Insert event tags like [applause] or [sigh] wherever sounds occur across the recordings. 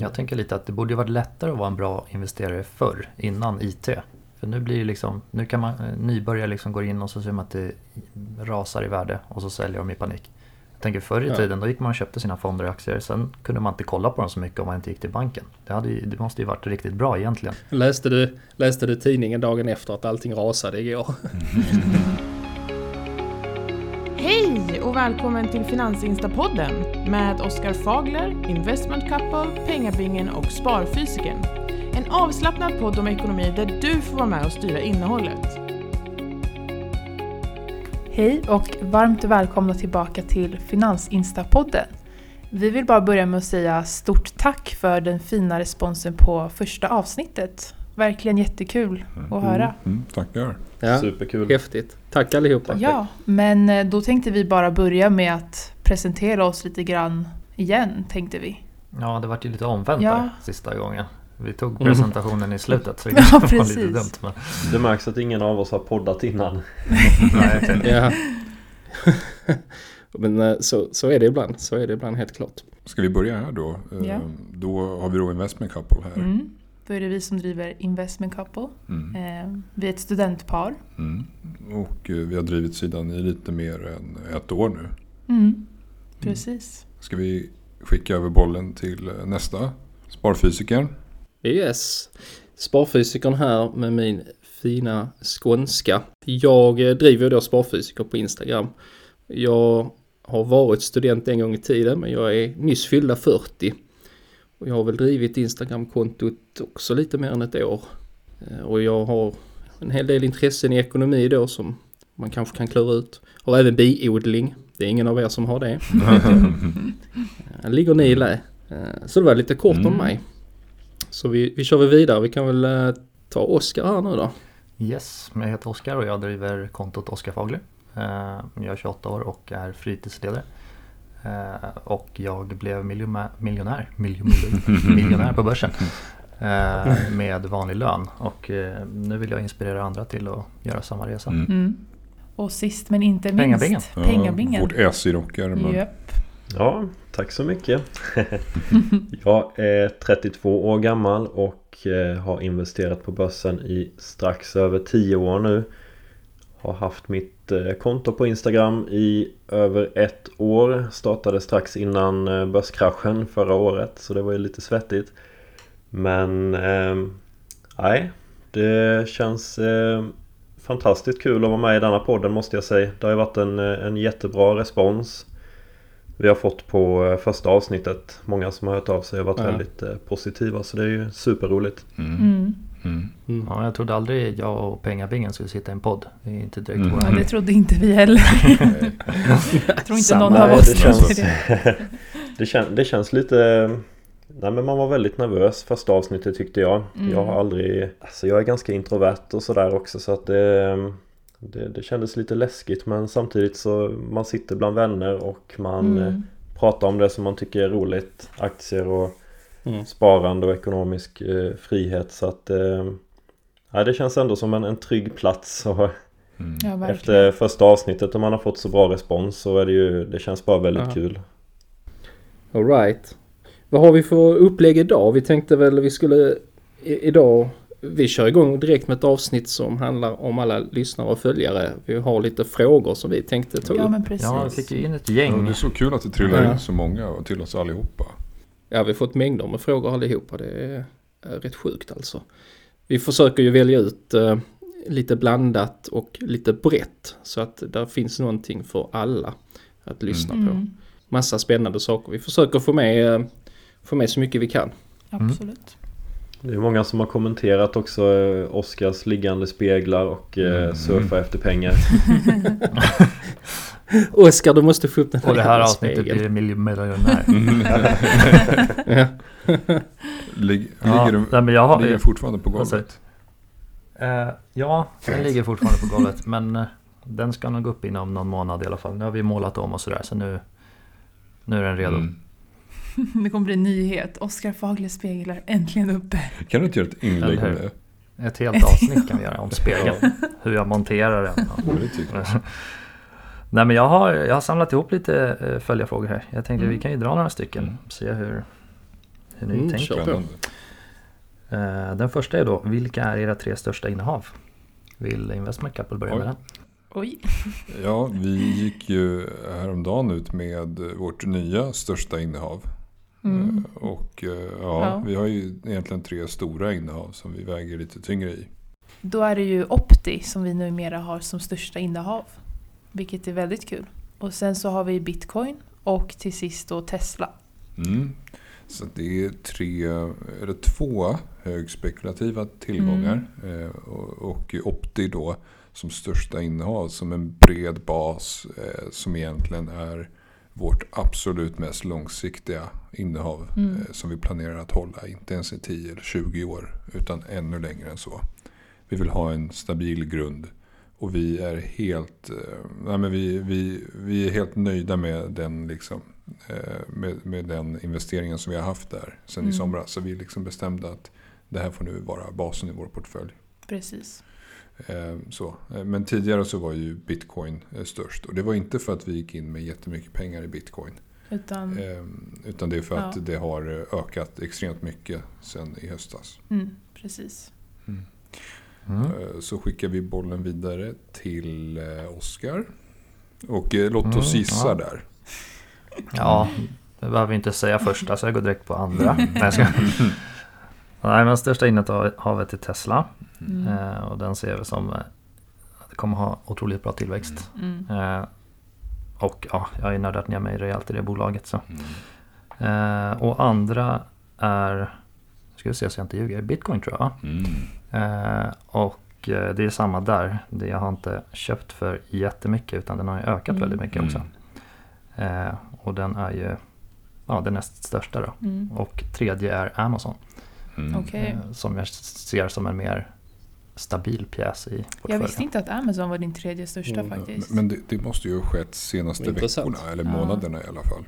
Jag tänker lite att det borde varit lättare att vara en bra investerare förr, innan IT. För nu blir det liksom, nu kan man, eh, nybörjare liksom går in och så ser man att det rasar i värde och så säljer de i panik. Jag tänker förr i Ja. tiden, då gick man och köpte sina fonder och aktier. Sen kunde man inte kolla på dem så mycket om man inte gick till banken. Det, hade, ju- det måste ju varit riktigt bra egentligen. Läste du, läste du tidningen dagen efter att allting rasade igår? [laughs] Hej och välkommen till Finansinstapodden med Oskar Fagler, Investment Couple, Pengabingen och Sparfysiken. En avslappnad podd om ekonomi där du får vara med och styra innehållet. Hej och varmt välkomna tillbaka till Finansinstapodden. Vi vill bara börja med att säga stort tack för den fina responsen på första avsnittet. Verkligen jättekul att höra. Mm, tackar. Ja, Superkul. häftigt. Tack allihopa. Ja, men eh, då tänkte vi bara börja med att presentera oss lite grann igen, tänkte vi. Ja, det vart ju lite omvänt Ja. där sista gången. Vi tog Mm. presentationen i slutet så det [laughs] Ja, var lite dumt. Men, Det märks att ingen av oss har poddat innan. [laughs] nej, Ja. [laughs] Men eh, så, så är det ibland. Så är det ibland helt klart. Ska vi börja här då? Ja. Då har vi då Investment Couple här. Mm. Då är det vi som driver Investment Couple. Mm. Eh, vi är ett studentpar. Mm. Och eh, vi har drivit sidan i lite mer än ett år nu. Mm. Precis. Ska vi skicka över bollen till eh, nästa? Sparfysikern. Yes. Sparfysikern här med min fina skånska. Jag driver då Sparfysiker på Instagram. Jag har varit student en gång i tiden men jag är nyss fyllda 40. Och jag har väl drivit Instagramkontot också lite mer än ett år. Eh, Och jag har en hel del intressen i ekonomi då som man kanske kan klura ut. Har även biodling. Det är ingen av er som har det. [laughs] Eh, Ligger ni i lä. Eh, Så det var lite kort om Mm. mig. Så vi, vi kör väl vidare. Vi kan väl ta Oskar här nu då. Yes, jag heter Oskar och jag driver kontot Oskar Fagler. Jag är 28 år och är fritidsledare. Eh, Och jag blev miljonär, miljonär, miljonär, på börsen. eh, Med vanlig lön. Och eh, nu vill jag inspirera andra till att göra samma resa. Mm. Mm. Och sist men inte minst, Pengabingen. Ja, Pengabingen. Vårt S i rockärmen. Japp. Ja, tack så mycket. [laughs] Jag är 32 år gammal och har investerat på börsen i strax över 10 år nu. Har haft mitt eh, konto på Instagram i över ett år. Startade strax innan eh, börskraschen förra året så det var ju lite svettigt. Men eh, nej, det känns eh, fantastiskt kul att vara med i denna podden måste jag säga. Det har ju varit en, eh, en jättebra respons vi har fått på första avsnittet. Många som har hört av sig har varit Ja. väldigt eh, positiva så det är ju superroligt. Mm. Mm. Mm. Mm. Ja, jag trodde aldrig jag och Pengabingen skulle sitta i en podd. Det är inte direkt Mm. Ja, det trodde inte vi heller. [laughs] Jag tror inte Samma någon av oss det känns- det. [laughs] Det, kän, det känns lite... Nej men man var väldigt nervös första avsnittet tyckte jag. Mm. Jag har aldrig... Alltså jag är ganska introvert och sådär också så att det, det... Det kändes lite läskigt men samtidigt så man sitter bland vänner och man eh, Mm. pratar om det som man tycker är roligt. Aktier och Mm. sparande och ekonomisk eh, frihet så att... Eh, ja, det känns ändå som en, en trygg plats och Mm. Ja, efter första avsnittet om man har fått så bra respons så är det ju... Det känns bara väldigt Ja. kul. Alright. Vad har vi för upplägg idag? Vi tänkte väl vi skulle i, idag vi kör igång direkt med ett avsnitt som handlar om alla lyssnare och följare. Vi har lite frågor som vi tänkte ta Ja, upp. men precis. Ja, vi fick ju in ett Ja, gäng. det är så kul att det trillar Ja. in så många till oss allihopa. Ja, vi har fått mängder med frågor allihopa. Det är, är rätt sjukt alltså. Vi försöker ju välja ut eh, lite blandat och lite brett så att där finns någonting för alla att lyssna på. Mm. Massa spännande saker. Vi försöker få med, eh, få med så mycket vi kan. Absolut. Det är många som har kommenterat också eh, Oscars liggande speglar och eh, Mm. surfa efter pengar. [laughs] [laughs] [laughs] Oskar, du måste få upp den Och det här avsnittet spegeln. blir miljonär. Ja. Lig, Ja, ligger, nej, den, men jag har, ligger fortfarande på golvet. Eh, ja, den ligger fortfarande på golvet [laughs] men eh, den ska nog upp inom någon månad i alla fall. Nu har vi målat om och sådär så nu, nu är den redo. Mm. [laughs] Det kommer bli en nyhet. Oskar Faglers speglar äntligen uppe. Kan du inte göra ett inlägg om hur? det? Ett helt avsnitt kan vi göra om spegeln. Hur jag monterar den. Ja, jag. Nej men jag har, jag har samlat ihop lite eh, följarfrågor här. Jag tänkte Mm. vi kan ju dra några stycken. Mm. Se hur, hur ni Mm, tänker. Eh, Den första är då, vilka är era tre största innehav? Vill Investment Couple börja med Oj. den? Oj. [laughs] Ja, vi gick ju häromdagen ut med vårt nya största innehav. Mm. Eh, Och ja, Ja. vi har ju egentligen tre stora innehav som vi väger lite tyngre i. Då är det ju Opti som vi numera har som största innehav. Vilket är väldigt kul. Och sen så har vi Bitcoin och till sist då Tesla. Mm. Så det är tre, eller två högspekulativa tillgångar. Mm. Eh, och, Opti då som största innehav som en bred bas eh, som egentligen är vårt absolut mest långsiktiga innehav Mm. eh, som vi planerar att hålla. Inte ens i 10 eller 20 år utan ännu längre än så. Vi vill ha en stabil grund och vi är helt, eh, nej men vi, vi, vi är helt nöjda med den, liksom, eh, med, med den investeringen som vi har haft där sen Mm. i somras. Så vi liksom bestämde att det här får nu vara basen i vår portfölj. Precis. Eh, Så. Men tidigare så var ju bitcoin störst. Och det var inte för att vi gick in med jättemycket pengar i bitcoin. Utan, Utan det är för att Ja. det har ökat extremt mycket sen i höstas. mm, precis. Mm. Eh, Så skickar vi bollen vidare till eh, Oskar. Och eh, låt Mm, oss gissa ja. där. Ja, det behöver vi inte säga första så jag går direkt på andra. Nej, jag ska... Nej men största innehavet är Tesla. Mm. Eh, och den ser vi som att det kommer ha otroligt bra tillväxt. Mm. Eh, och ja, jag har nördat ner mig rejält i det bolaget. Så. Eh, och andra är, ska vi se så jag inte ljuger, Bitcoin tror jag. Mm. Eh, och eh, det är samma där. Det jag har inte köpt för jättemycket utan den har ju ökat Mm. väldigt mycket Mm. också. Eh, och den är ju ja, den näst största då. Mm. Och tredje är Amazon. Mm. Eh, som jag ser som en mer stabil pjäs i Jag portföljen. visste inte att Amazon var din tredje största Mm, faktiskt. Men det, det måste ju ha skett senaste Intressant. veckorna eller Ja. månaderna i alla fall.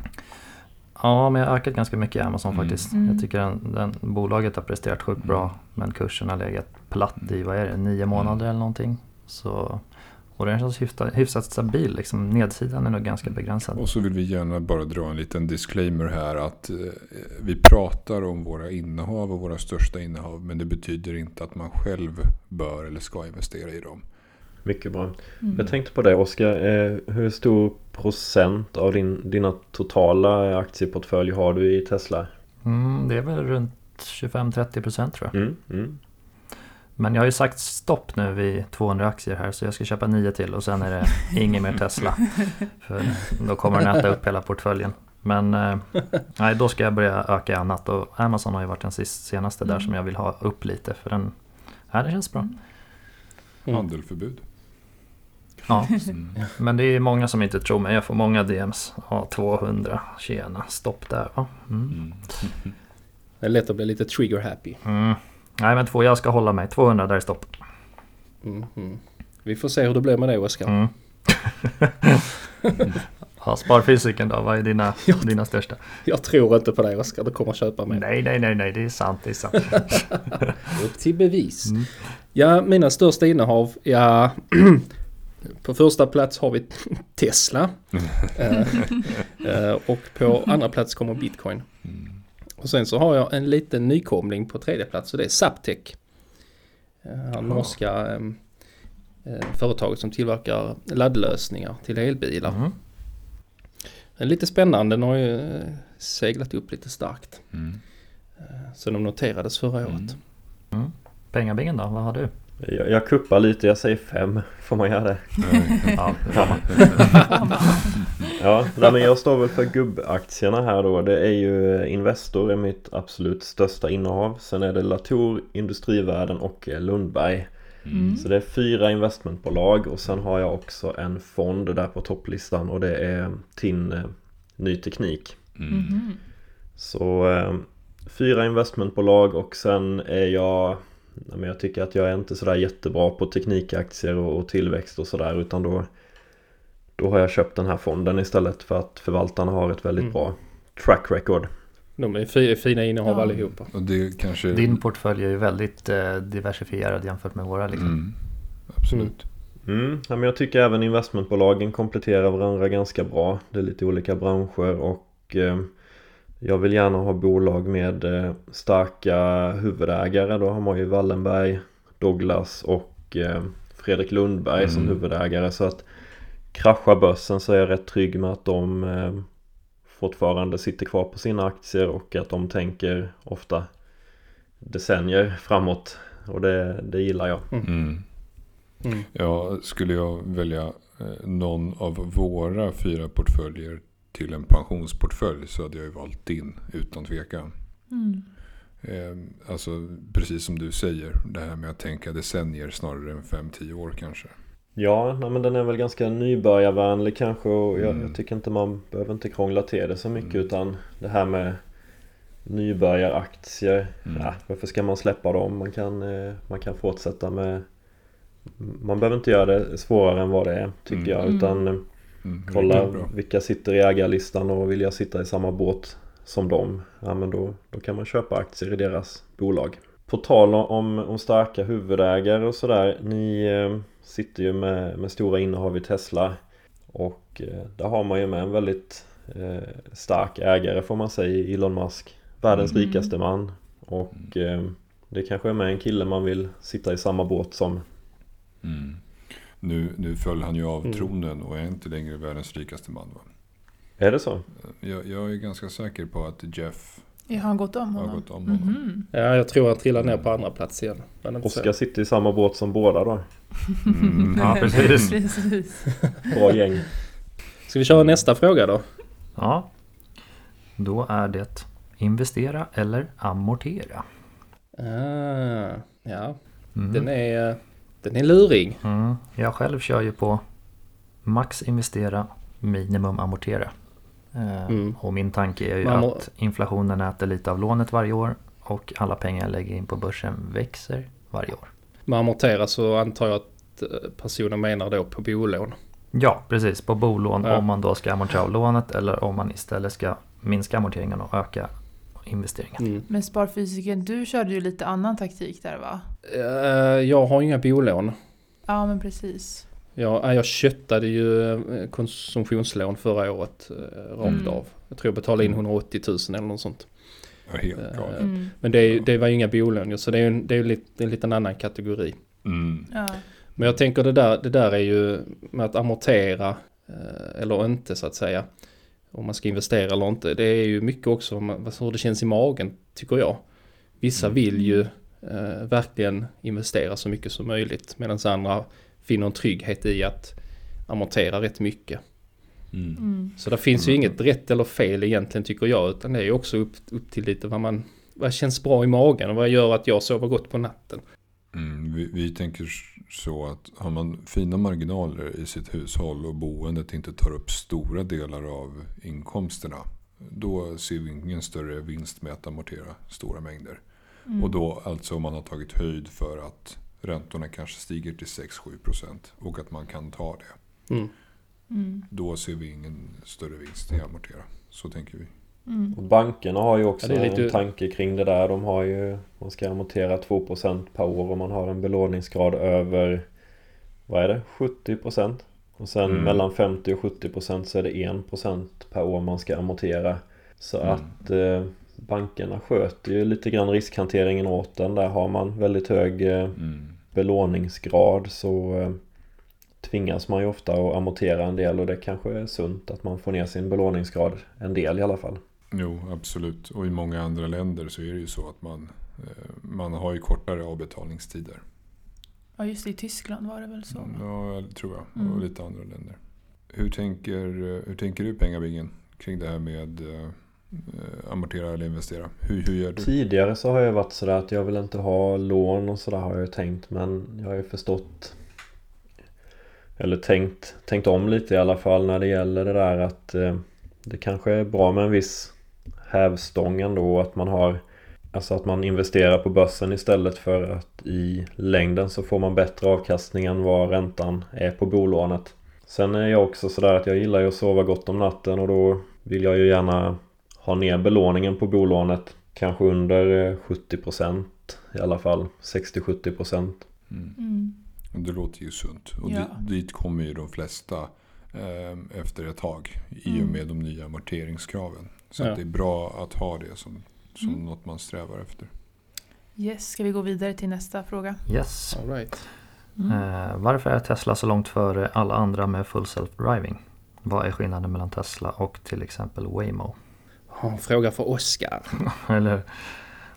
Ja, men jag har ökat ganska mycket i Amazon Mm. faktiskt. Mm. Jag tycker den, den, bolaget har presterat sjukt bra. Mm. Men kursen har legat platt i, vad är det, nio månader eller någonting. Så, och den känns hyfsat, hyfsat stabil. Liksom, nedsidan är nog ganska begränsad. Och så vill vi gärna bara dra en liten disclaimer här att eh, vi pratar om våra innehav och våra största innehav men det betyder inte att man själv bör eller ska investera i dem. Mycket bra. Mm. Jag tänkte på det Oskar. Eh, hur stor procent av din, dina totala aktieportfölj har du i Tesla? Mm, det är väl runt 25-30% tror jag. Mm, mm. Men jag har ju sagt stopp nu vid 200 aktier här så jag ska köpa nio till och sen är det [laughs] ingen mer Tesla. För då kommer den äta upp hela portföljen. Men eh, nej, då ska jag börja öka annat och Amazon har ju varit den sist, senaste där Mm. som jag vill ha upp lite för den, ja, det känns bra. Mm. Handelförbud. Ja, Mm. men det är många som inte tror mig. Jag får många DMs. Ja, 200, tjena, stopp där va. Mm. Mm. Det är lätt att bli lite trigger happy. Mm. Nej men två, jag ska hålla mig. 200 där är stopp. Mm, mm. Vi får se hur det blir med det Oskar. Mm. [laughs] ja, sparfysiken då, vad är dina, [laughs] Ja. dina största? Jag tror inte på dig Oskar, du kommer köpa mer. Nej, nej, nej, nej, det är sant, det är sant. [laughs] Upp till bevis. Mm. Ja, mina största innehav, ja... [clears throat] på första plats har vi [laughs] Tesla. [laughs] Eh, eh, och på andra plats kommer Bitcoin. Mm. Och sen så har jag en liten nykomling på tredje plats och det är Zaptec. Uh, norska eh, eh, företaget som tillverkar laddlösningar till elbilar. Mm. Den är lite spännande, den har ju eh, seglat upp lite starkt. Mm. Så de noterades förra Mm. året. Pengabingen då, vad har du? Jag, jag kuppar lite, jag säger fem. Får man göra det? Ja, Ja, nej, men jag står väl för gubbaktierna här då. Det är ju Investor är mitt absolut största innehav. Sen är det Latour, Industrivärden och eh, Lundberg. Mm. Så det är fyra investmentbolag och sen har jag också en fond där på topplistan och det är TIN eh, Ny Teknik. Mm. Mhm. Så eh, fyra investmentbolag och sen är jag ja, men Jag tycker att jag är inte sådär jättebra på teknikaktier och, och tillväxt och sådär utan då Då har jag köpt den här fonden istället för att förvaltarna har ett väldigt Mm. bra track record. De är fi- fina innehav Ja. allihopa. Och det kanske... Din portfölj är ju väldigt eh, diversifierad jämfört med våra liksom. Mm. Absolut. Mm, ja, men jag tycker även investmentbolagen kompletterar varandra ganska bra. Det är lite olika branscher och eh, jag vill gärna ha bolag med eh, starka huvudägare. Då har man ju Wallenberg, Douglas och eh, Fredrik Lundberg som Mm. huvudägare. Så att kraschar börsen så är jag rätt trygg med att de eh, fortfarande sitter kvar på sina aktier och att de tänker ofta decennier framåt. Och det, det gillar jag. Mm. Mm. Ja, skulle jag välja någon av våra fyra portföljer till en pensionsportfölj så hade jag ju valt din utan tvekan. Mm. Eh, alltså precis som du säger, det här med att tänka decennier snarare än 5-10 år kanske. Ja, nej, men den är väl ganska nybörjarvänlig kanske och jag, Mm. jag tycker inte man behöver inte krångla till det så mycket Mm. utan det här med nybörjaraktier, Mm. ja, varför ska man släppa dem? Man kan, eh, man kan fortsätta med man behöver inte göra det svårare än vad det är tycker Mm. jag Mm. utan eh, Mm, kolla vilka sitter i ägarlistan och vill jag sitta i samma båt som dem. Ja men då, då kan man köpa aktier i deras bolag. På tal om, om starka huvudägare och sådär Ni eh, sitter ju med, med stora innehav i Tesla. Och eh, där har man ju med en väldigt eh, stark ägare får man säga Elon Musk. Världens Mm. rikaste man. Och eh, det kanske är med en kille man vill sitta i samma båt som. Mm. Nu, nu föll han ju av Mm. tronen och är inte längre världens rikaste man. Va? Är det så? Jag, jag är ganska säker på att Jeff Jag har gått om har honom. gått om honom. Mhm. Ja, jag tror han trillar ner på andra plats igen. Oskar sitter i samma båt som båda då Mm, ja, [laughs] precis. precis. Bra gäng Ska vi köra nästa fråga då? Ja, då är det investera eller amortera. Ah, ja, Mm. den är, den är lurig. Mm. Jag själv kör ju på max investera, minimum amortera. Eh, Mm. Och min tanke är ju Man att inflationen äter lite av lånet varje år och alla pengar jag lägger in på börsen växer varje år. Med amortera så antar jag att eh, personen menar då på bolån. Ja, precis. På bolån Ja. om man då ska amortera av lånet eller om man istället ska minska amorteringen och öka investeringen. Mm. Men Sparfysiken, du körde ju lite annan taktik där va? Eh, Jag har inga bolån. Ja men precis. Jag, eh, jag köttade ju eh, konsumtionslån förra året rakt Mm. av. Jag tror jag betalade in 180 000 eller något sånt. Ja, helt Mm. Men det, är det var ju inga bolån så det är ju en, det är lite, en liten annan kategori. Mm. Ja. Men jag tänker det där, det där är ju med att amortera eller inte så att säga. Om man ska investera eller inte. Det är ju mycket också om man- hur det känns i magen tycker jag. Vissa Mm. vill ju eh, verkligen investera så mycket som möjligt. Medan andra finner en trygghet i att amortera rätt mycket. Mm. Mm. Så det finns ju Mm. inget rätt eller fel egentligen tycker jag. Utan det är ju också upp, upp till lite vad man vad känns bra i magen och vad gör att jag sover gott på natten. Mm, vi, vi tänker så att har man fina marginaler i sitt hushåll och boendet inte tar upp stora delar av inkomsterna. Då ser vi ingen större vinst med att amortera stora mängder. Mm. Och då alltså om man har tagit höjd för att räntorna kanske stiger till 6-7% och att man kan ta det. Mm. Mm. Då ser vi ingen större vinst i att amortera. Så tänker vi. Mm. Och bankerna har ju också Ja, lite- en tanke kring det där. De har ju, man ska amortera 2% per år och man har en belåningsgrad över, vad är det, 70%? Och sen Mm. mellan 50 och 70% så är det 1% per år man ska amortera. Så Mm. att eh, bankerna sköter ju lite grann riskhanteringen åt den. Där har man väldigt hög eh, Mm. belåningsgrad så eh, tvingas man ju ofta att amortera en del och det kanske är sunt att man får ner sin belåningsgrad en del i alla fall. Jo, absolut. Och i många andra länder så är det ju så att man, eh, man har ju kortare avbetalningstider. Ja just det, i Tyskland var det väl så? Ja, det tror jag. Mm. Och lite andra länder. Hur tänker, eh, hur tänker du pengabingen kring det här med eh, eh, amortera eller investera? Hur, hur gör du? Tidigare så har jag varit sådär att jag vill inte ha lån och sådär har jag ju tänkt men jag har ju förstått eller tänkt, tänkt om lite i alla fall när det gäller det där att eh, det kanske är bra med en viss hävstång ändå att man har Alltså att man investerar på börsen istället för att i längden så får man bättre avkastning än vad räntan är på bolånet. Sen är jag också sådär att jag gillar ju att sova gott om natten och då vill jag ju gärna ha ner belåningen på bolånet kanske under eh, 70% i alla fall 60-70% Mm. Mm. Och Det låter ju sunt. Och Ja. dit, dit kommer ju de flesta eh, efter ett tag. I och Mm. med de nya amorteringskraven. Så Ja. att det är bra att ha det som, som Mm. något man strävar efter. Yes, ska vi gå vidare till nästa fråga? Yes. All right. Mm. Eh, varför är Tesla så långt före alla andra med full self-driving? Vad är skillnaden mellan Tesla och till exempel Waymo? En fråga för Oskar. [laughs] Eller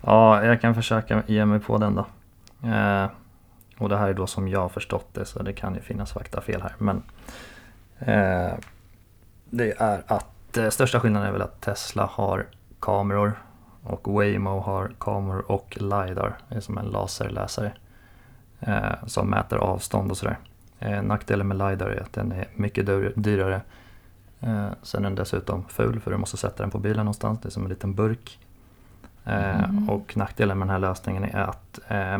Ja, jag kan försöka ge mig på den då. Eh, och det här är då som jag har förstått det så det kan ju finnas faktafel här. Men eh, det är att eh, största skillnaden är väl att Tesla har kameror och Waymo har kameror och LiDAR. Det är som en laserläsare eh, som mäter avstånd och sådär. Eh, nackdelen med LiDAR är att den är mycket dyr- dyrare. Eh, sen är den dessutom ful för du måste sätta den på bilen någonstans. Det är som en liten burk. Eh, Mm. Och nackdelen med den här lösningen är att eh,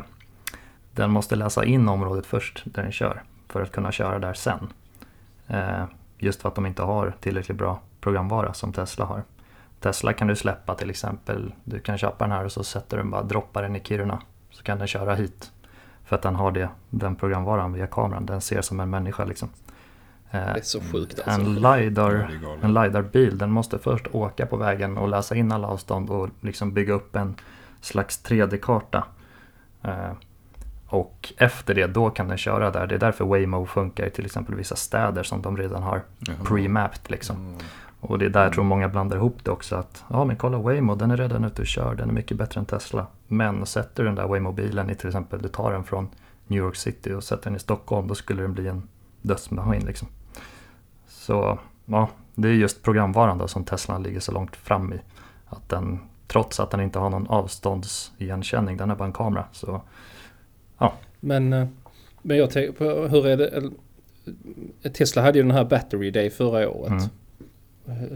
den måste läsa in området först där den kör för att kunna köra där sen. Just för att de inte har tillräckligt bra programvara som Tesla har. Tesla kan du släppa till exempel. Du kan köpa den här och så sätter du bara droppar den i Kiruna. Så kan den köra hit. För att den har det, den programvaran via kameran. Den ser som en människa liksom. Eh, Det är så sjukt alltså. en LiDAR en LiDAR-bil den måste först åka på vägen och läsa in alla avstånd och liksom bygga upp en slags 3D-karta. Eh, och efter det då kan den köra där. Det är därför Waymo funkar i till exempel vissa städer som de redan har pre-mapped. Liksom. Mm. Och det är där jag tror många blandar ihop det också. att Ja men kolla Waymo, den är redan ute och kör. Den är mycket bättre än Tesla. Men sätter du den där Waymo-bilen i till exempel, du tar den från New York City och sätter den i Stockholm. Då skulle den bli en dödsmaskin liksom. Så ja, det är just programvaran då som Tesla ligger så långt fram i. Att den, trots att den inte har någon avståndsigenkänning, den är bara en kamera. Så Men, eh, men jag tänker på hur är det? Tesla hade ju den här Battery Day förra året. Mm.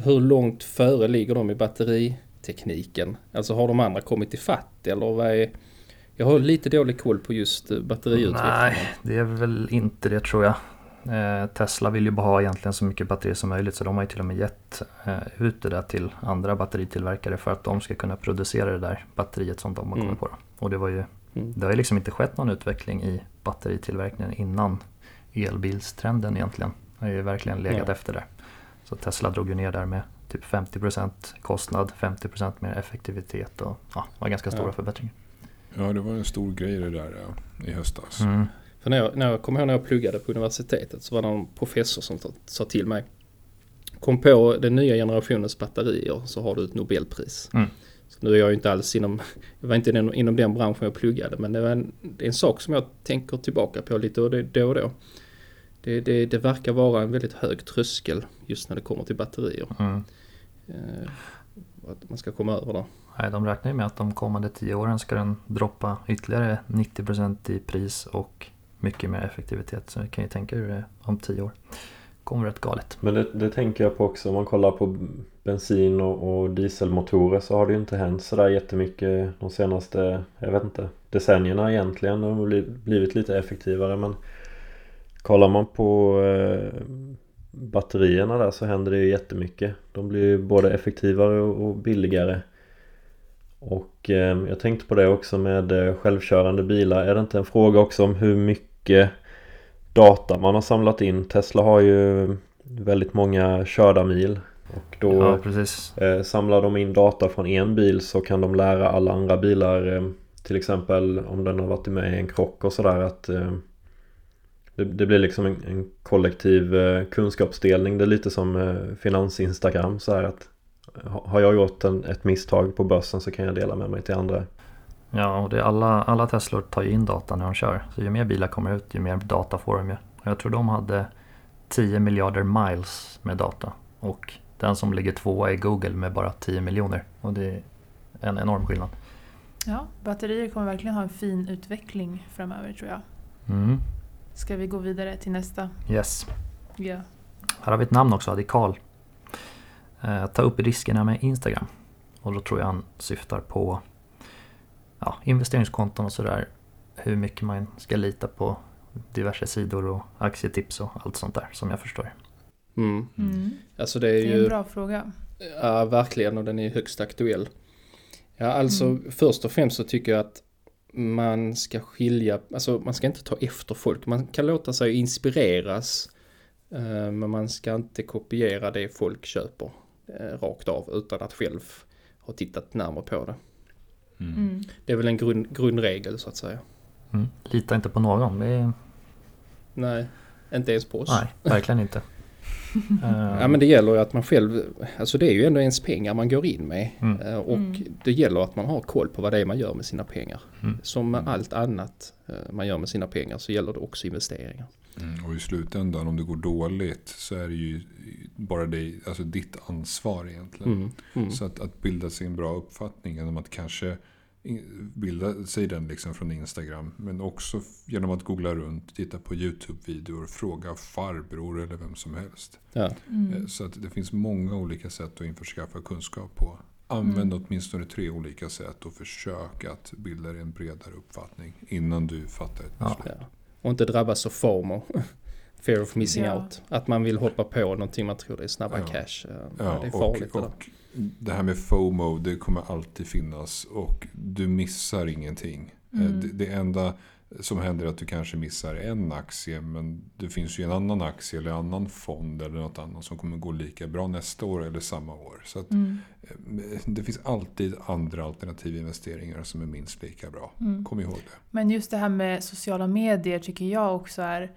Hur långt före ligger de i batteritekniken? Alltså har de andra kommit ifatt eller vad är... Jag har lite dålig koll på just eh, batteriutvecklingen. nej, det är väl inte det tror jag. Eh, Tesla vill ju bara ha egentligen så mycket batteri som möjligt så de har ju till och med gett eh, ut det där till andra batteritillverkare för att de ska kunna producera det där batteriet som de har kommit Mm. på. Då. Och det var ju Mm. Det har ju liksom inte skett någon utveckling i batteritillverkningen innan elbilstrenden egentligen. Det har ju verkligen legat Ja. efter där. Så Tesla drog ju ner där med typ 50% kostnad, 50% mer effektivitet och ja, var ganska stora Ja. förbättringar. Ja, det var en stor grej det där ja, i höstas. Mm. För när jag, när jag kommer ihåg när jag pluggade på universitetet så var det någon professor som sa- till mig. Kom på den nya generationens batterier så har du ett Nobelpris. Mm. Så nu är jag ju inte alls inom, jag var inte inom, inom den branschen jag pluggade men det, var en, det är en sak som jag tänker tillbaka på lite och det, då och då. Det, det, det verkar vara en väldigt hög tröskel just när det kommer till batterier. Mm. Eh, att man ska komma över det. Nej, de räknar ju med att de kommande 10 åren ska den droppa ytterligare 90% i pris och mycket mer effektivitet. Så ni kan ju tänka hur det är om 10 år. Kommer rätt galet. Men det, det tänker jag på också om man kollar på bensin och, och dieselmotorer så har det ju inte hänt sådär jättemycket de senaste, jag vet inte, decennierna egentligen. De har bli- blivit lite effektivare men kollar man på eh, batterierna där så händer det ju jättemycket. De blir ju både effektivare och billigare. Och eh, jag tänkte på det också med eh, självkörande bilar. Är det inte en fråga också om hur mycket data man har samlat in? Tesla har ju väldigt många körda mil. Och då Ja, eh, samlar de in data från en bil så kan de lära alla andra bilar eh, till exempel om den har varit med i en krock och sådär att eh, det, det blir liksom en, en kollektiv eh, kunskapsdelning. Det är lite som eh, finans-instagram så här att ha- har jag gjort en, ett misstag på börsen så kan jag dela med mig till andra. Ja, och det är alla, alla Teslor tar ju in data när de kör. Så ju mer bilar kommer ut, ju mer data får de ju. Jag tror de hade 10 miljarder miles med data. Och den som ligger tvåa är Google med bara 10 miljoner. Och det är en enorm skillnad. Ja, batterier kommer verkligen ha en fin utveckling framöver tror jag. Mm. Ska vi gå vidare till nästa? Yes. Ja. Här har vi ett namn också, Adikal. Eh, ta upp riskerna med Instagram. Och då tror jag han syftar på ja, investeringskonton och sådär. Hur mycket man ska lita på diverse sidor och aktietips och allt sånt där som jag förstår. Mm. Mm. Alltså det är Det är ju... en bra fråga. Ja, verkligen och den är högst aktuell. Ja, alltså Mm. först och främst så tycker jag att man ska skilja, alltså man ska inte ta efter folk. Man kan låta sig inspireras. eh, Men man ska inte kopiera det folk köper. eh, rakt av utan att själv ha tittat närmare på det. Mm. Mm. Det är väl en grund, grundregel så att säga. Mm. Lita inte på någon. Det är, Nej, inte ens på oss. nej, verkligen inte. Eh, Ja men det gäller ju att man själv, alltså det är ju ändå ens pengar man går in med. Mm. Eh, Och Mm. det gäller att man har koll på vad det är man gör med sina pengar. Mm. Som med allt annat eh, man gör med sina pengar så gäller det också investeringar. Mm, och i slutändan om det går dåligt så är det ju bara det, alltså ditt ansvar egentligen. Mm. Mm. Så att, att bilda sig en bra uppfattning genom att kanske bilda sig den liksom från Instagram. Men också genom att googla runt, titta på YouTube-videor, fråga farbror eller vem som helst. Ja. Eh, Mm. Så att det finns många olika sätt att införskaffa kunskap på. Använd Mm. åtminstone tre olika sätt och försök att bilda dig en bredare uppfattning innan du fattar ett beslut. Ja. Och inte drabbas av FOMO. [laughs] Fear of missing Ja. out. Att man vill hoppa på någonting man tror det är snabba Ja. cash. Eh, Ja, det är farligt och, och det här med FOMO, det kommer alltid finnas och du missar ingenting. Eh, Mm. Det, det enda som händer är att du kanske missar en aktie men det finns ju en annan aktie eller en annan fond eller något annat som kommer gå lika bra nästa år eller samma år. Så att, Mm. eh, det finns alltid andra alternativa investeringar som är minst lika bra. Mm. Kom ihåg det. Men just det här med sociala medier tycker jag också är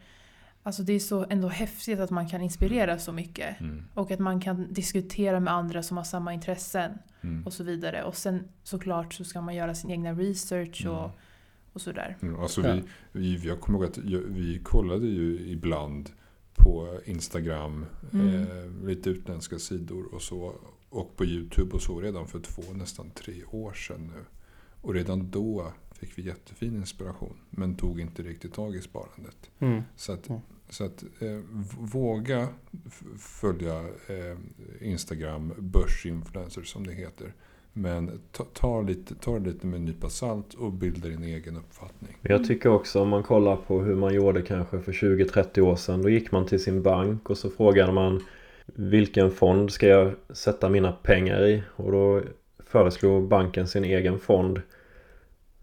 Alltså det är så ändå häftigt att man kan inspirera så mycket. Mm. Och att man kan diskutera med andra som har samma intressen Mm. och så vidare. Och sen såklart så ska man göra sin egna research och, Mm. och sådär. Mm, Alltså Ja. vi, vi, jag kommer ihåg att vi kollade ju ibland på Instagram, Mm. eh, lite utländska sidor och så. Och på YouTube och så redan för två, nästan tre år sedan nu. Och redan då fick vi jättefin inspiration. Men tog inte riktigt tag i sparandet. Mm. Så att, Mm. så att eh, våga följa eh, Instagram, börsinfluencers som det heter. Men ta, ta, lite, ta det lite med en nypa salt och bilda din egen uppfattning. Jag tycker också om man kollar på hur man gjorde kanske för 20-30 år sedan. Då gick man till sin bank och så frågade man vilken fond ska jag sätta mina pengar i? Och då föreslog banken sin egen fond.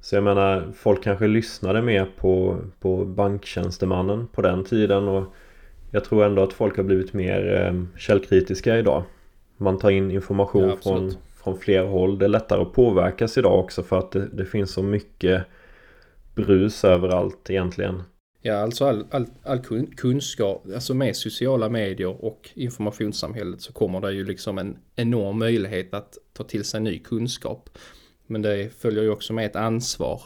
Så jag menar, folk kanske lyssnade mer på, på banktjänstemannen på den tiden och jag tror ändå att folk har blivit mer eh, källkritiska idag. Man tar in information Ja, från, från fler håll. Det är lättare att påverkas idag också för att det, det finns så mycket brus överallt egentligen. Ja, alltså all, all, all kun- kunskap, alltså med sociala medier och informationssamhället så kommer det ju liksom en enorm möjlighet att ta till sig ny kunskap. Men det följer ju också med ett ansvar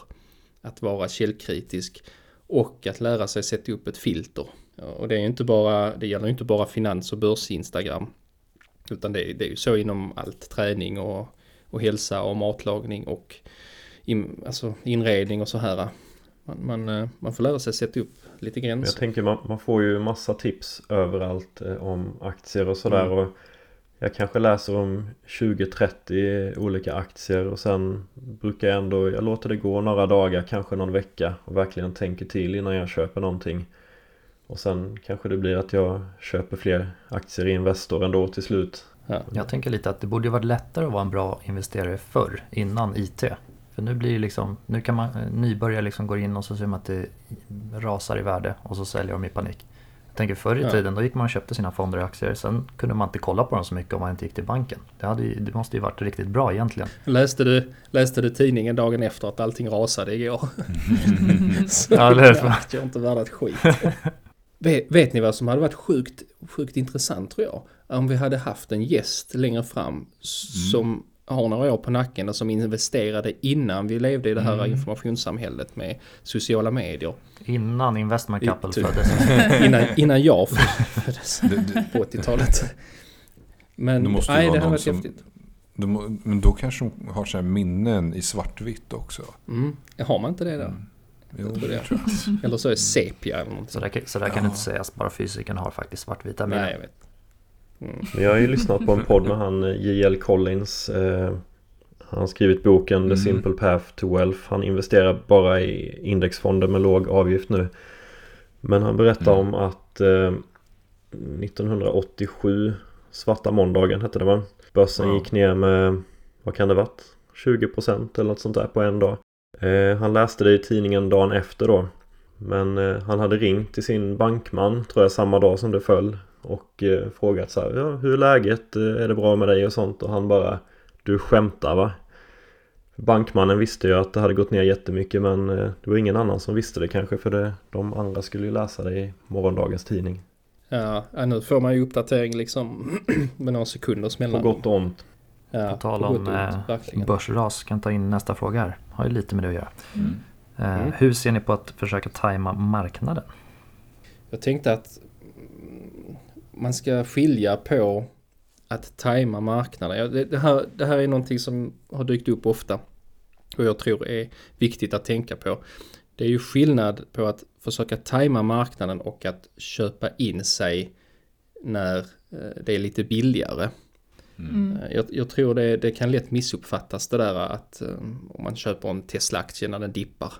att vara källkritisk och att lära sig sätta upp ett filter. Och det är inte bara, det gäller ju inte bara finans och börs-instagram. Utan det, det är ju så inom allt träning och, och hälsa och matlagning och in, alltså inredning och så här. Man, man, eh, man får lära sig sätta upp lite Men Jag gränser. tänker man, man får ju massa tips överallt eh, om aktier och sådär. Mm. Och jag kanske läser om 20-30 olika aktier och sen brukar jag ändå, jag låter det gå några dagar, kanske någon vecka och verkligen tänker till innan jag köper någonting. Och sen kanske det blir att jag köper fler aktier i Investor ändå till slut. Ja. Jag tänker lite att det borde ju varit lättare att vara en bra investerare förr, innan IT. För nu blir det liksom, nu kan man, nybörjare liksom går in och så ser man att det rasar i värde och så säljer de i panik. Tänker förr i Ja. tiden, då gick man och köpte sina fonder och aktier. Sen kunde man inte kolla på dem så mycket om man inte gick till banken. Det, hade, ju- det måste ju varit riktigt bra egentligen. Läste, du, läste du tidningen dagen efter att allting rasade igår? [laughs] Så Ja, eller hur? jag inte värda ett skit. vet, vet ni vad som hade varit sjukt, sjukt intressant tror jag? Om vi hade haft en gäst längre fram som har några år på nacken och som investerade innan vi levde i det här Mm. informationssamhället med sociala medier. Innan Investment Couple typ. föddes. [laughs] Innan, innan jag föddes [laughs] Det, det, på 80-talet. Men Det måste nej, det varit som- häftigt. de, men då kanske de har så här minnen i svartvitt också. Mm. Har man inte det där? Mm. Jo, det. det tror jag. Eller så är det sepia eller någonting. Så där, kan- så där kan Ja. du inte säga, bara fysiken har faktiskt svartvita Nej, minnen. jag vet. Mm. Jag har ju lyssnat på en podd med han eh, J.L. Collins. Eh, han har skrivit boken Mm. The Simple Path to Wealth. Han investerar bara i indexfonder med låg avgift nu. Men han berättar Mm. om att eh, 1987, svarta måndagen hette det va? Börsen Ja. gick ner med, vad kan det varit? 20% eller något sånt där på en dag. Eh, han läste det i tidningen dagen efter då. Men eh, han hade ringt till sin bankman tror jag samma dag som det föll. Och eh, frågat så här, ja, hur är läget? Eh, Är det bra med dig och sånt? Och han bara Du skämtar va? Bankmannen visste ju att det hade gått ner jättemycket men eh, det var ingen annan som visste det kanske för det, de andra skulle ju läsa det i morgondagens tidning. Ja, nu får man ju uppdatering liksom [clears throat] med några sekunders På mellanrum. gott och ont. Ja, På tal på om eh, börsras kan ta in nästa fråga här. Har ju lite med det att göra. Mm. Eh, Mm. Hur ser ni på att försöka tajma marknaden? Jag tänkte att man ska skilja på att tajma marknaden. Ja, det, det, här, det här är någonting som har dykt upp ofta och jag tror är viktigt att tänka på. Det är ju skillnad på att försöka tajma marknaden och att köpa in sig när eh, det är lite billigare. Mm. Eh, Jag, jag tror det, det kan lätt missuppfattas det där att eh, om man köper en Tesla-aktie när den dippar.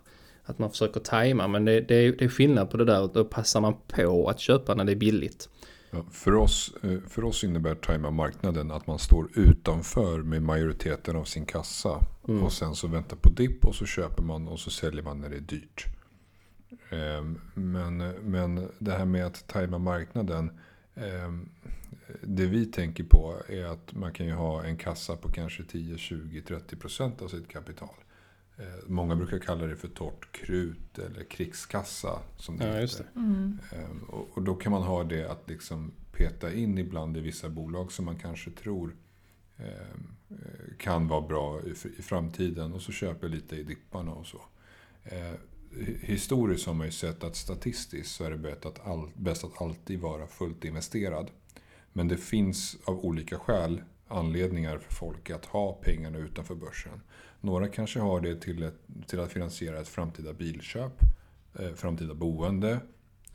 Att man försöker tajma men det, det, är, det är skillnad på det där. Då passar man på att köpa när det är billigt. Ja, för, oss, eh, för oss innebär tajma marknaden att man står utanför med majoriteten av sin kassa. Mm. Och sen så väntar på dipp och så köper man och så säljer man när det är dyrt. Ehm, Men, men det här med att tajma marknaden. ehm, Det vi tänker på är att man kan ju ha en kassa på kanske 10, 20, 30 procent av sitt kapital. Eh, Många brukar kalla det för torrt krut eller krigskassa. Som det Ja, heter. det. Mm. Ehm, Och, då kan man ha det att liksom peta in ibland i vissa bolag som man kanske tror ehm, eh, kan vara bra i, framtiden. Och så köper lite i dipparna och så. Eh, hi- historiskt har man ju sett att statistiskt så är det bäst att alltid vara fullt investerad. Men det finns av olika skäl anledningar för folk att ha pengarna utanför börsen. Några kanske har det till, ett, till att finansiera ett framtida bilköp, eh, framtida boende,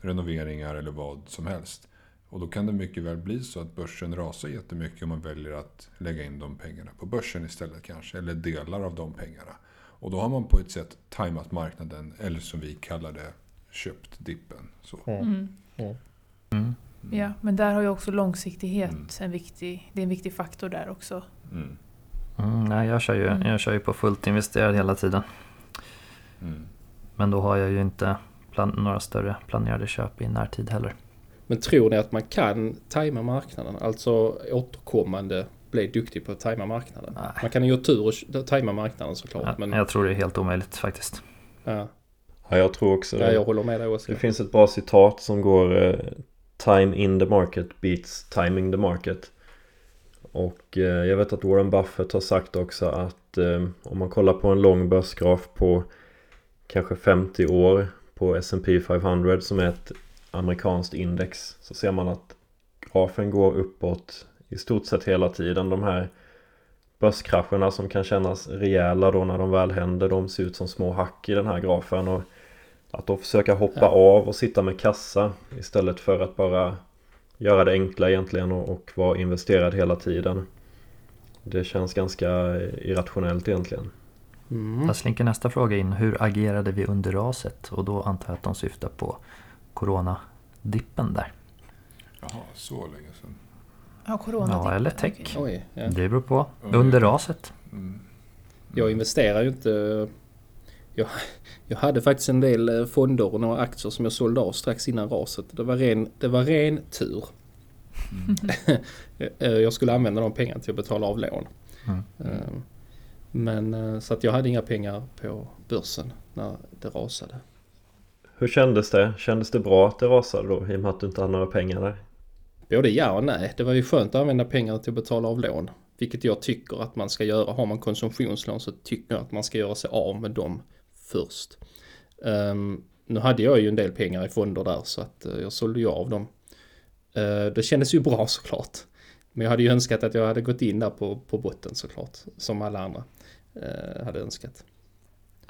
renoveringar eller vad som helst. Och då kan det mycket väl bli så att börsen rasar jättemycket om man väljer att lägga in de pengarna på börsen istället kanske. Eller delar av de pengarna. Och då har man på ett sätt tajmat marknaden, eller som vi kallar det, köpt dippen. Så. Mm. Mm. Ja, men där har ju också långsiktighet Mm. en viktig, det är en viktig faktor där också. Mm. Nej, jag kör, ju, Mm. jag kör ju på fullt investerad hela tiden. Mm. Men då har jag ju inte plan- några större planerade köp i närtid heller. Men tror ni att man kan tajma marknaden? Alltså återkommande bli duktig på att tajma marknaden? Nej. Man kan ju ha tur och tajma marknaden såklart. Ja, men Jag tror det är helt omöjligt faktiskt. ja, Ja, jag tror också ja, det. jag håller med dig Det Oskar. finns ett bra citat som går eh, Time in the market beats timing the market. Och eh, jag vet att Warren Buffett har sagt också att eh, om man kollar på en lång börsgraf på kanske 50 år på S&P 500 som är ett amerikanskt index så ser man att grafen går uppåt i stort sett hela tiden. De här börskrascherna som kan kännas rejäla då när de väl händer de ser ut som små hack i den här grafen. Och att då försöka hoppa Ja. av och sitta med kassa istället för att bara göra det enkla egentligen och, och vara investerad hela tiden. Det känns ganska irrationellt egentligen. Mm. Där slinker nästa fråga in. Hur agerade vi under raset? Och då antar jag att de syftar på coronadippen där. Jaha, så länge sedan. Ja, corona. Ja, eller tech. Oj, ja. Det beror på. Under raset. Mm. Jag investerar ju inte. Jag, jag hade faktiskt en del eh, fonder och några aktier som jag sålde av strax innan raset. Det var ren, det var ren tur. [laughs] Eh, jag skulle använda de pengarna till att betala av lån. Mm. Eh, Men så att jag hade inga pengar på börsen när det rasade. Hur kändes det? Kändes det bra att det rasade då i och med att du inte hade några pengar där? Både ja och nej. Det var ju skönt att använda pengar till att betala av lån. Vilket jag tycker att man ska göra. Har man konsumtionslån så tycker jag att man ska göra sig av med dem först. Ehm, nu hade jag ju en del pengar i fonder där så att eh, jag sålde ju av dem. Uh, det kändes ju bra [laughs] såklart. Men jag hade ju önskat att jag hade gått in där på, på botten såklart. Som alla andra eh, hade önskat.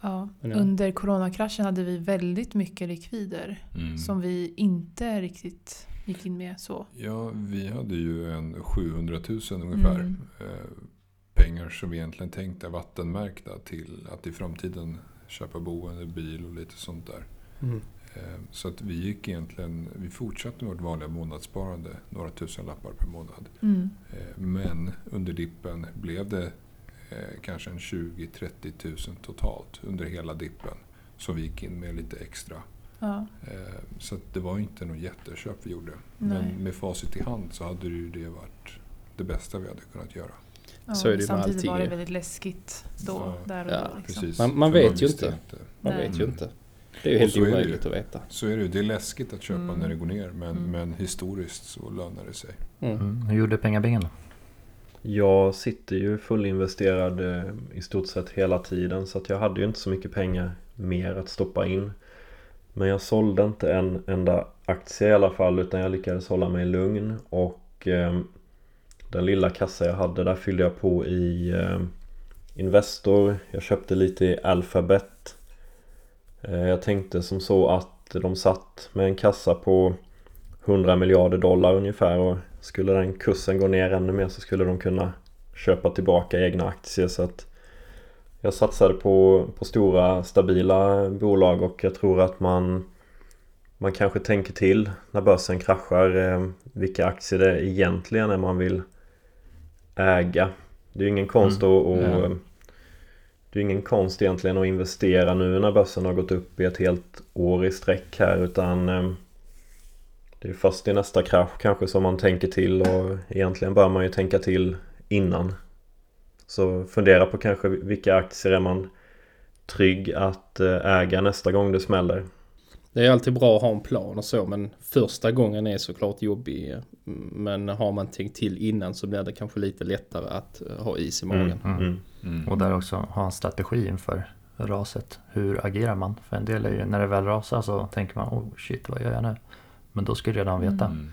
Ja, Men ja. under coronakraschen hade vi väldigt mycket likvider Mm. som vi inte riktigt gick in med så. Ja, vi hade ju en 700 000 ungefär. Mm. Eh, pengar som vi egentligen tänkte är vattenmärkta till att i framtiden köpa boende, bil och lite sånt där. Eh, så att vi gick egentligen, vi fortsatte med vårt vanliga månadssparande, några tusen lappar per månad. Mm. Eh, men under dippen blev det eh, kanske en 20-30 000 totalt under hela dippen. Som vi gick in med lite extra. Ja. Eh, Så att det var inte något jätteköp vi gjorde. Nej. Men med facit i hand så hade det ju det varit det bästa vi hade kunnat göra. Ja, Så är det ju med samtidigt allting var det väldigt läskigt då. Ja. Där och Ja, då, liksom. Precis. Man- man vet ju inte. Man Nej. vet ju inte. Det är ju Och helt omöjligt att veta. Så är det ju. Det är läskigt att köpa Mm. när det går ner. Men, Mm. men historiskt så lönar det sig. Mm. Mm. Hur gjorde pengabingen då? Jag sitter ju fullinvesterad eh, i stort sett hela tiden så att jag hade ju inte så mycket pengar mer att stoppa in. Men jag sålde inte en enda aktie i alla fall utan jag lyckades hålla mig lugn och eh, den lilla kassa jag hade där fyllde jag på i eh, Investor. Jag köpte lite i Alphabet. Eh, jag tänkte som så att de satt med en kassa på 100 miljarder dollar ungefär och skulle den kursen gå ner ännu mer så skulle de kunna köpa tillbaka egna aktier så att jag satsade på, på stora stabila bolag och jag tror att man man kanske tänker till när börsen kraschar eh, vilka aktier det egentligen är man vill äga. Det är ju ingen konst Mm. att, Ja. det är ingen konst egentligen att investera nu när börsen har gått upp i ett helt år i sträck här utan eh, det är först i nästa krasch kanske som man tänker till och egentligen bör man ju tänka till innan. Så fundera på kanske vilka aktier är man trygg att eh, äga nästa gång det smäller. Det är alltid bra att ha en plan och så men första gången är såklart jobbig. Men har man tänkt till innan så blir det kanske lite lättare att eh, ha is i magen. Mm. Mm. Och där också ha en strategi inför raset. Hur agerar man? För en del är ju, när det väl rasar så tänker man oh shit vad gör jag nu? Men då ska du redan veta. Mm.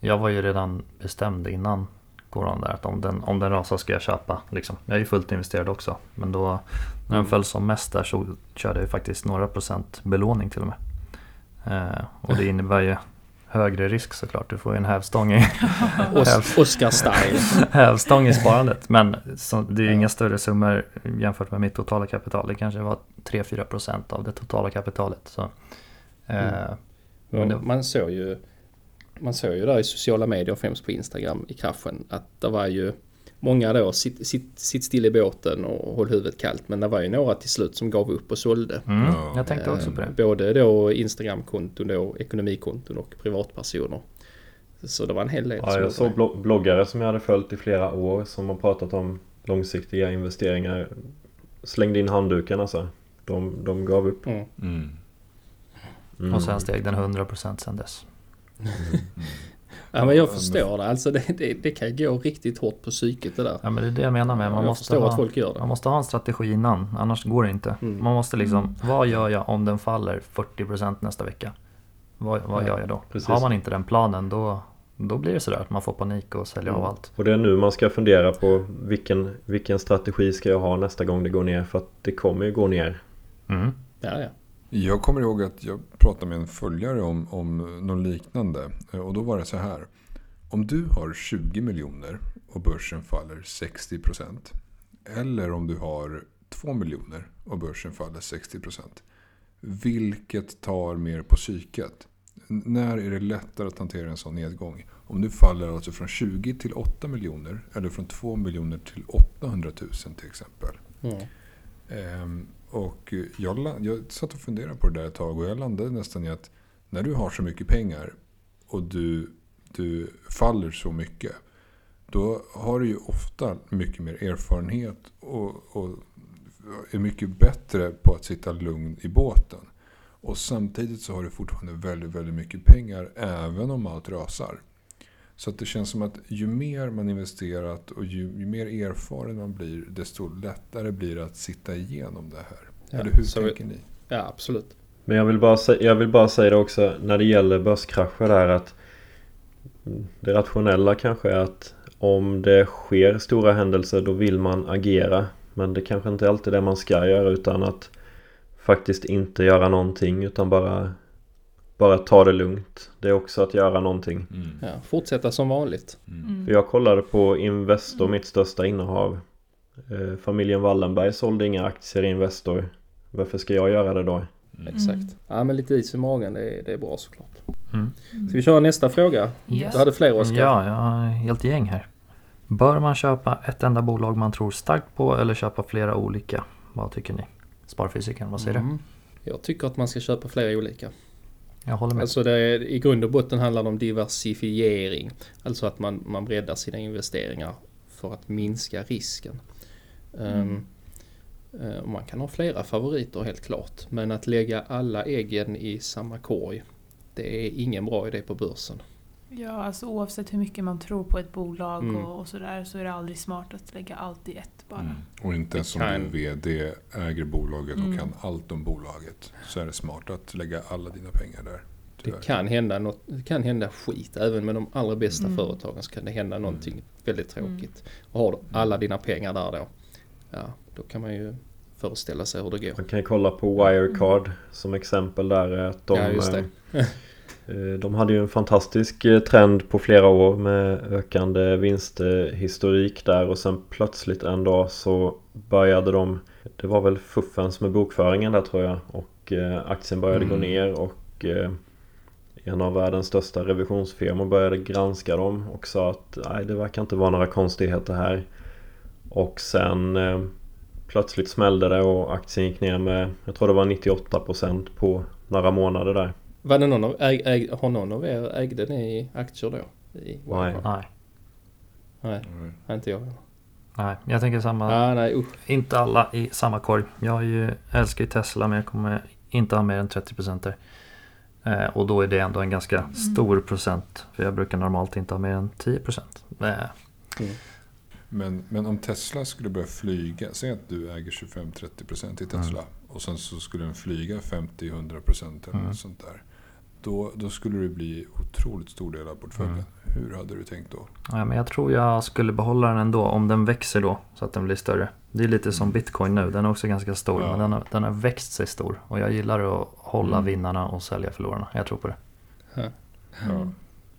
Jag var ju redan bestämd innan corona där att om den, om den rasar ska jag köpa. Liksom. Jag är ju fullt investerad också. Men då när den föll som mest där så körde jag faktiskt några procent belåning till och med. Eh, och det innebär ju högre risk såklart. Du får ju en hävstång i, [laughs] Os- Oscar style. [laughs] hävstång i sparandet. Men så, det är ju inga större summor jämfört med mitt totala kapital. Det kanske var 3-4 procent av det totala kapitalet. Så, eh, Men det- Man såg ju Man såg ju där i sociala medier främst på Instagram i kraschen att det var ju Många då sitt, sitt, sitt still i båten och håll huvudet kallt men det var ju några till slut som gav upp och sålde. mm, Ja. Jag tänkte också på Eh, det. Både då Instagramkonton då, ekonomikonton och privatpersoner. Så det var en hel del Ja, jag såg det. bloggare som jag hade följt i flera år som har pratat om långsiktiga investeringar. Slängde in handduken alltså. De, de gav upp. Mm. Mm. Mm. Och sen steg den 100% sen dess. [laughs] Ja men jag förstår det. Alltså det, det, det kan gå riktigt hårt på psyket det där. Ja men det är det jag menar med. Man jag måste, ha, att folk gör det. man måste ha en strategi innan. Annars går det inte. Mm. Man måste liksom, vad gör jag om den faller 40% nästa vecka? Vad, vad Ja, gör jag då? precis. Har man inte den planen då, då blir det sådär att man får panik och säljer av Mm. allt. Och det är nu man ska fundera på vilken, vilken strategi ska jag ha nästa gång det går ner. För att det kommer ju gå ner. Mm. Ja, ja. Jag kommer ihåg att jag pratade med en följare om, om något liknande. Eh, Och då var det så här. Om du har 20 miljoner och börsen faller 60%. Eller om du har 2 miljoner och börsen faller 60%. Vilket tar mer på psyket? När är det lättare att hantera en sån nedgång? Om du faller alltså från 20 till 8 miljoner eller från 2 miljoner till 800 000 till exempel. Mm. Och eh, jag, jag satt och funderade på det där ett tag och jag landade nästan i att när du har så mycket pengar och du, du faller så mycket. Då har du ju ofta mycket mer erfarenhet och, och är mycket bättre på att sitta lugn i båten. Och samtidigt så har du fortfarande väldigt, väldigt mycket pengar även om allt rasar. Så att det känns som att ju mer man investerat och ju, ju mer erfaren man blir desto lättare blir det att sitta igenom det här. Ja, Eller hur tänker ni? ja absolut. Men jag vill, bara säga, jag vill bara säga det också när det gäller börskrascher där att det rationella kanske är att om det sker stora händelser då vill man agera. Men det kanske inte alltid är det man ska göra utan att faktiskt inte göra någonting utan bara, bara ta det lugnt. Det är också att göra någonting. Ja, fortsätta som vanligt. Mm. För jag kollade på Investor, mitt största innehav. Eh, familjen Wallenberg sålde inga aktier i Investor. Varför ska jag göra det då? Exakt. Ja men lite is i magen det är, det är bra såklart. Mm. Ska vi köra nästa fråga? Yes. Du hade fler Oskar? Ja, jag har helt gäng här. Bör man köpa ett enda bolag man tror starkt på eller köpa flera olika? Vad tycker ni? Sparfysikern, vad säger Mm. Jag tycker att man ska köpa flera olika. Jag håller med. Alltså det är, i grund och botten handlar det om diversifiering. Alltså att man, man breddar sina investeringar för att minska risken. Um, man kan ha flera favoriter helt klart. Men att lägga alla äggen i samma korg. Det är ingen bra idé på börsen. Ja, alltså oavsett hur mycket man tror på ett bolag Mm. och, och sådär så är det aldrig smart att lägga allt i ett bara. Mm. Och inte ens om du är VD, äger bolaget och Mm. kan allt om bolaget. Så är det smart att lägga alla dina pengar där. tyvärr. Det kan hända, något, det kan hända skit. Även med de allra bästa Mm. företagen så kan det hända någonting väldigt Mm. tråkigt. Och har du alla dina pengar där då. Ja, då kan man ju föreställa sig hur det går. Man kan ju kolla på Wirecard som exempel där. Att de, ja, just det. [laughs] eh, de hade ju en fantastisk eh, trend på flera år med ökande vinsthistorik där och sen plötsligt en dag så började de Det var väl fuffens med bokföringen där tror jag och eh, aktien började gå Mm. ner och en av världens största revisionsfirmor började granska dem och sa att nej det verkar inte vara några konstigheter här. Och sen plötsligt smällde det och aktien gick ner med jag tror det var 98% på några månader där. Var det någon av, äg, äg, har någon av er ägde ni aktier då? I Nej. Nej, Nej, Mm. inte jag. nej, jag tänker samma. Ah, nej, usch. Inte alla i samma korg. Jag är ju, älskar ju Tesla men jag kommer inte ha mer än 30% där. Eh, och då är det ändå en ganska stor procent. För jag brukar normalt inte ha mer än 10%. Eh, Men, men om Tesla skulle börja flyga, säg att du äger 25-30% i Tesla och sen så skulle den flyga 50-100% eller Mm. något sånt där. Då, då skulle det bli otroligt stor del av portföljen. Mm. Hur hade du tänkt då? ja, men jag tror jag skulle behålla den ändå om den växer då så att den blir större. Det är lite som bitcoin nu. Den är också ganska stor Ja. men den har, den har växt sig stor. Och jag gillar att hålla Mm. vinnarna och sälja förlorarna. Jag tror på det. Ja.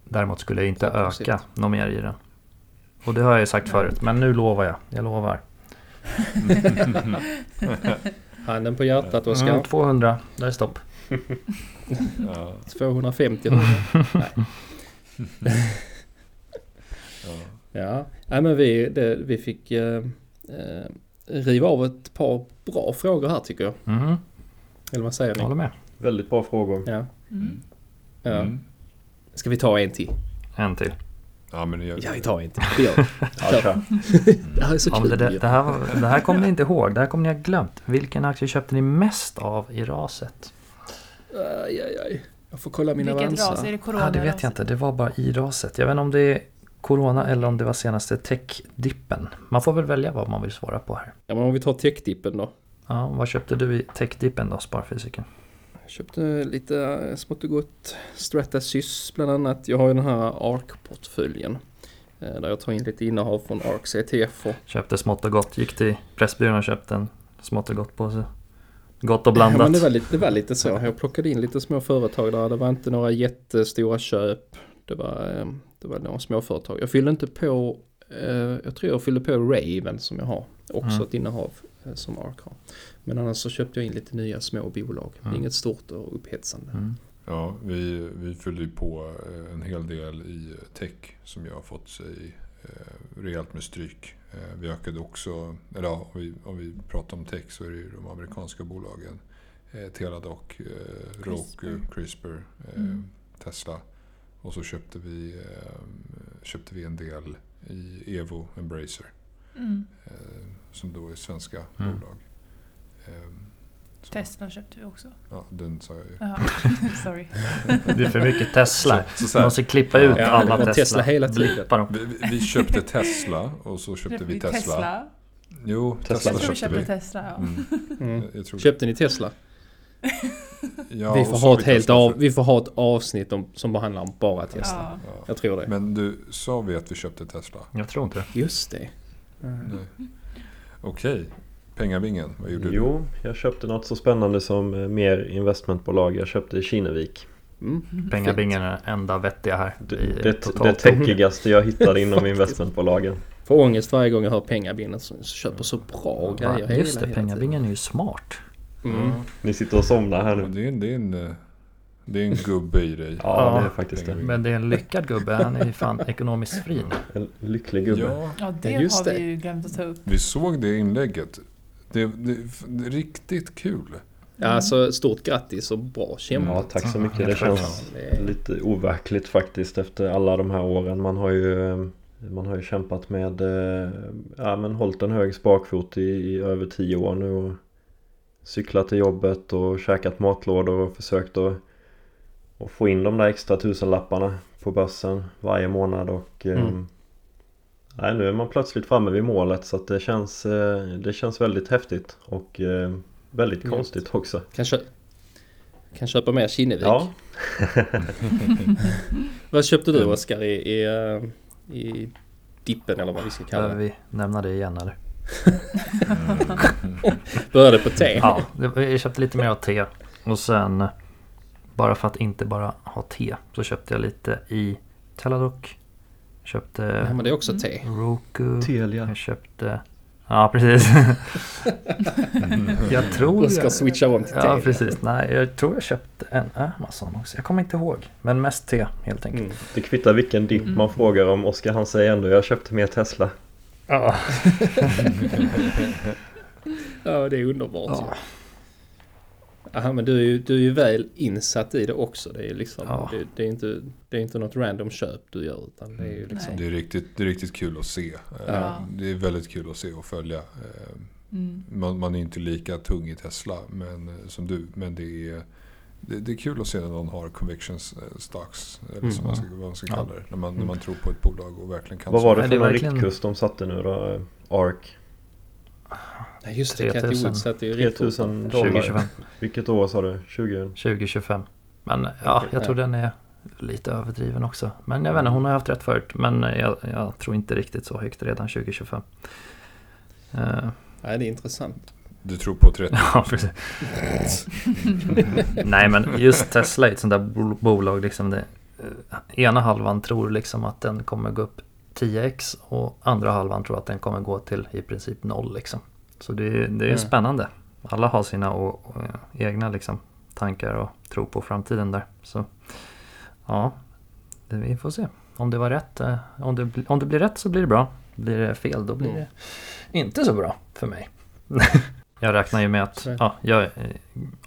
Däremot skulle jag inte öka något mer i den. Och det har jag ju sagt förut. Men nu lovar jag. Jag lovar. [laughs] Handen på hjärtat Oskar. Mm, 200. Där är stopp. Ja, 250 euro. [laughs] Nej. [laughs] ja. Ja, Nej, men vi, det, vi fick eh, eh, riva av ett par bra frågor här tycker jag. Mhm, Eller vad säger jag ni? håller med. Väldigt bra frågor. Ja. Mm. ja. Mm. Ska vi ta en till? En till. ja men jag, Ja, vi tar en till. Det gör vi. [laughs] Ja, kör. Det här är så Ja, kul. det, det, här, det här kommer ni inte ihåg. Det här kommer ni ha glömt. Vilken aktie köpte ni mest av i raset? Aj, aj, aj. Jag får kolla mina Vilket ras? Är det corona? Ja, det vet jag inte. Det var bara i raset. Jag vet inte om det är Corona eller om det var senaste tech-dippen. Man får väl välja vad man vill svara på här. Ja, men om vi tar techdippen då. Ja, vad köpte du i tech-dippen då, Sparfysiken? Jag köpte lite smått och gott Stratasys bland annat. Jag har ju den här ARK-portföljen. eh, Där jag tar in lite innehav från ARKs ETF och Köpte smått och gott. Gick till Pressbyrån och köpte en smått och gott påse. Gott och Ja, men blandat. det, var lite, det var lite så. Jag plockade in lite små företag där. Det var inte några jättestora köp. Det var, eh, det var några små företag. Jag fyllde inte på, eh, jag tror jag fyllde på Raven som jag har. Också Mm. ett innehav eh, som ARK har. Men annars så köpte jag in lite nya små bolag. Mm. Inget stort och upphetsande. Mm. Ja, vi, vi fyllde ju på en hel del i tech som jag har fått sig eh, rejält med stryk. Eh, vi ökade också, eller ja, om vi, om vi pratar om tech så är det ju de amerikanska bolagen. Eh, Teladoc, eh, Roku, CRISPR, Mm. Tesla. Och så köpte vi, köpte vi en del i Evo Embracer. Mm. Som då är svenska Mm. bolag. Tesla köpte vi också. Ja, den sa jag ju. Jaha, [laughs] sorry. [laughs] Det är för mycket Tesla. Så, så Man måste klippa ut Ja, alla Tesla. Tesla hela tiden. Vi, vi- köpte Tesla och så köpte vi Tesla. Jo, Tesla, Tesla Jag tror vi köpte vi. Tesla. Ja. Mm, Mm. jag tror Köpte ni Tesla? ja, vi, får ha ett helt Tesla av, vi får ha ett avsnitt om, som handlar om bara Tesla. Ja. Ja. Jag tror det. Men du, sa vi att vi köpte Tesla? Jag tror inte det. Just det. Nej. Okej, pengabingen, vad gjorde Jo, jag köpte något så spännande som eh, mer investmentbolag. Jag köpte Kinnevik. Mm. [laughs] Pengabingen är den enda vettiga här. Det, det, techigaste jag [laughs] hittade inom investmentbolagen. Får ångest varje gång jag hör pengabinden som köper så bra grejer Ja, hela, just det, hela pengabingen är ju smart. tiden. Mm. Ni sitter och somnar här du? nu. Det är, en- det, är en, eh, det är en gubbe i dig. Ja, det är faktiskt det. Men det är en lyckad gubbe. Han är ju fan ekonomiskt fri nu. En lycklig gubbe. Ja, Ja, det har vi det. ju glömt att ta upp. vi såg det inlägget. Det, det, det är riktigt kul. Ja, alltså stort grattis och bra kämpat. Ja, tack så mycket. Det känns lite overkligt faktiskt efter alla de här åren. Man har ju, man har ju kämpat med, eh, ja men hållit en hög spakfot i, i över tio år nu och cyklat till jobbet och käkat matlådor och försökt att, att få in de där extra tusenlapparna på börsen varje månad och eh, Mm. Nej, nu är man plötsligt framme vid målet så att det känns, eh, det känns väldigt häftigt och eh, väldigt Mm. konstigt också. Kan, kö- kan köpa mer Kinnevik. Ja, [laughs] Vad köpte du. Oskar i, i, eh, i dippen eller vad vi ska kalla Behöver det? vi nämna det igen eller? [laughs] Började på te. Ja, jag köpte lite mer av te. Och sen bara för att inte bara ha te så köpte jag lite i Teladoc. Köpte Ja, men det är också te. Roku. Telia. Jag köpte... Ja, precis. jag tror Oskar jag... switchar om till te. Ja, precis. Nej, jag tror jag köpte en Amazon också. Jag kommer inte ihåg. Men mest te helt enkelt. Mm. Det kvittar vilken dipp Mm. man frågar om. Oskar han säger ändå jag köpte mer Tesla. Ja. Ja, det är underbart. Ja. Aha, men du är, ju, du är ju väl insatt i det också. Det är liksom, Ja. det, det, är inte, det är inte något random köp du gör utan det är ju liksom... Det är, riktigt, det är riktigt kul att se. Eh, Ja. Det är väldigt kul att se och följa. Eh, Mm. Man, man är inte lika tung i Tesla men, eh, som du. Men det är, det, det är kul att se när någon har convictions eh, stocks. Eller Mm. som man ska, vad man ska kalla det. När man, när Mm. man tror på ett bolag och verkligen kan Vad var det för verkligen- riktkurs de satte nu då? ARK? Nej, just det. 3000. Cathy Wood satte ju rätt 3000 dollar. 2025. Vilket år sa du? 20? 2025. Men ja, jag tror den är lite överdriven också. Men jag vet inte, hon har haft rätt förut. Men jag, jag tror inte riktigt så högt redan 2025. Eh, Nej, det är intressant. Du tror på 30? [laughs] ja, precis. Nej, men just Tesla är ett sånt där bo- bolag. Liksom det, eh, ena halvan tror liksom att den kommer gå upp 10x och andra halvan tror att den kommer gå till i princip noll. Liksom. Så det, är- det är Mm. spännande. Alla har sina och, och, egna liksom, tankar och tro på framtiden där. Så ja, det, vi får se. Om det var rätt. eh, Om det, om det blir rätt så blir det bra. Blir det fel då blir Mm. det inte så bra för mig. [laughs] jag räknar ju med att ja, jag,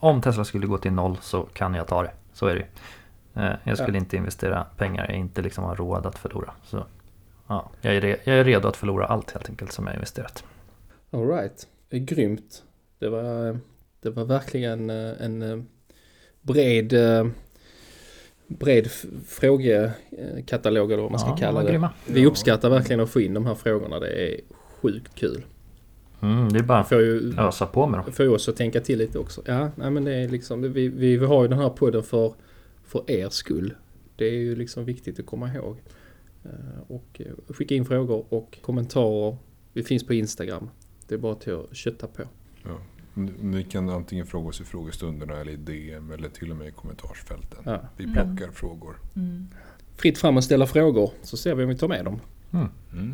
om Tesla skulle gå till noll så kan jag ta det. Så är det ju. Eh, Jag skulle Ja. inte investera pengar jag inte liksom har råd att förlora. Så, ja, jag, är re, jag är redo att förlora allt helt enkelt som jag investerat. Alright. Grymt. Det var, det var verkligen eh, en eh, bred, eh, bred frågekatalog eller vad man ska ja, kalla det. grymma. Vi uppskattar verkligen att få in de här frågorna. Det är sjukt kul. Mm, det är bara får ju ösa på med dem. får oss att tänka till lite också. Ja, nej men det är liksom, vi, vi, vi har ju den här podden för, för er skull. Det är ju liksom viktigt att komma ihåg. Eh, Och eh, skicka in frågor och kommentarer. Vi finns på Instagram. Det är bara till att kötta på. Ja. Ni- kan antingen fråga oss i frågestunderna eller i DM eller till och med i kommentarsfälten. Ja. Vi plockar frågor. Mm. Fritt fram och ställa frågor så ser vi om vi tar med dem. Mm.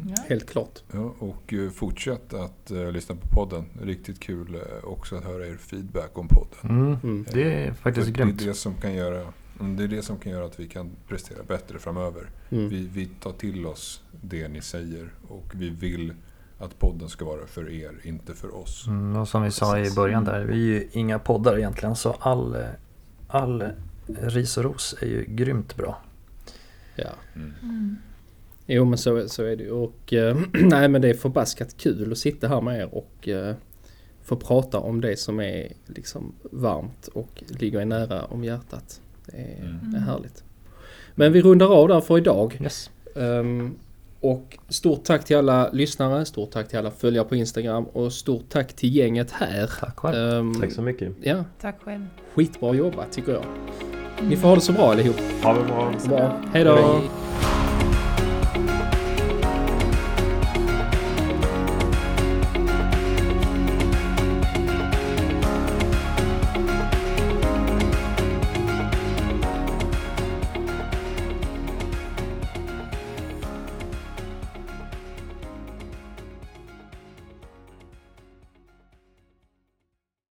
Ja. Helt klart. Ja, och eh, fortsätt att eh, lyssna på podden. Riktigt kul eh, också att höra er feedback om podden. Mm, Mm. det är faktiskt grymt. Det är det, som kan göra, mm, det är det som kan göra att vi kan prestera bättre framöver. Mm. Vi, vi tar till oss det ni säger och vi vill att podden ska vara för er, inte för oss. Mm, och som vi sa i början där, vi är ju inga poddar egentligen så all, all ris och ros är ju grymt bra. Ja. Mm. Mm. Jo men så, så är det ju. Och eh, [clears throat] nej men det är förbaskat kul att sitta här med er och eh, få prata om det som är liksom varmt och ligger er nära om hjärtat. Det är, Mm. det är härligt. Men vi rundar av där för idag. Yes. Ehm, och stort tack till alla lyssnare, stort tack till alla följare på Instagram och stort tack till gänget här. Tack själv. Ehm, Tack så mycket. Ja, Tack själv. skitbra jobbat tycker jag. Ni får ha det så bra allihop. Ha det bra. Bra. bra. Hej då! Hej.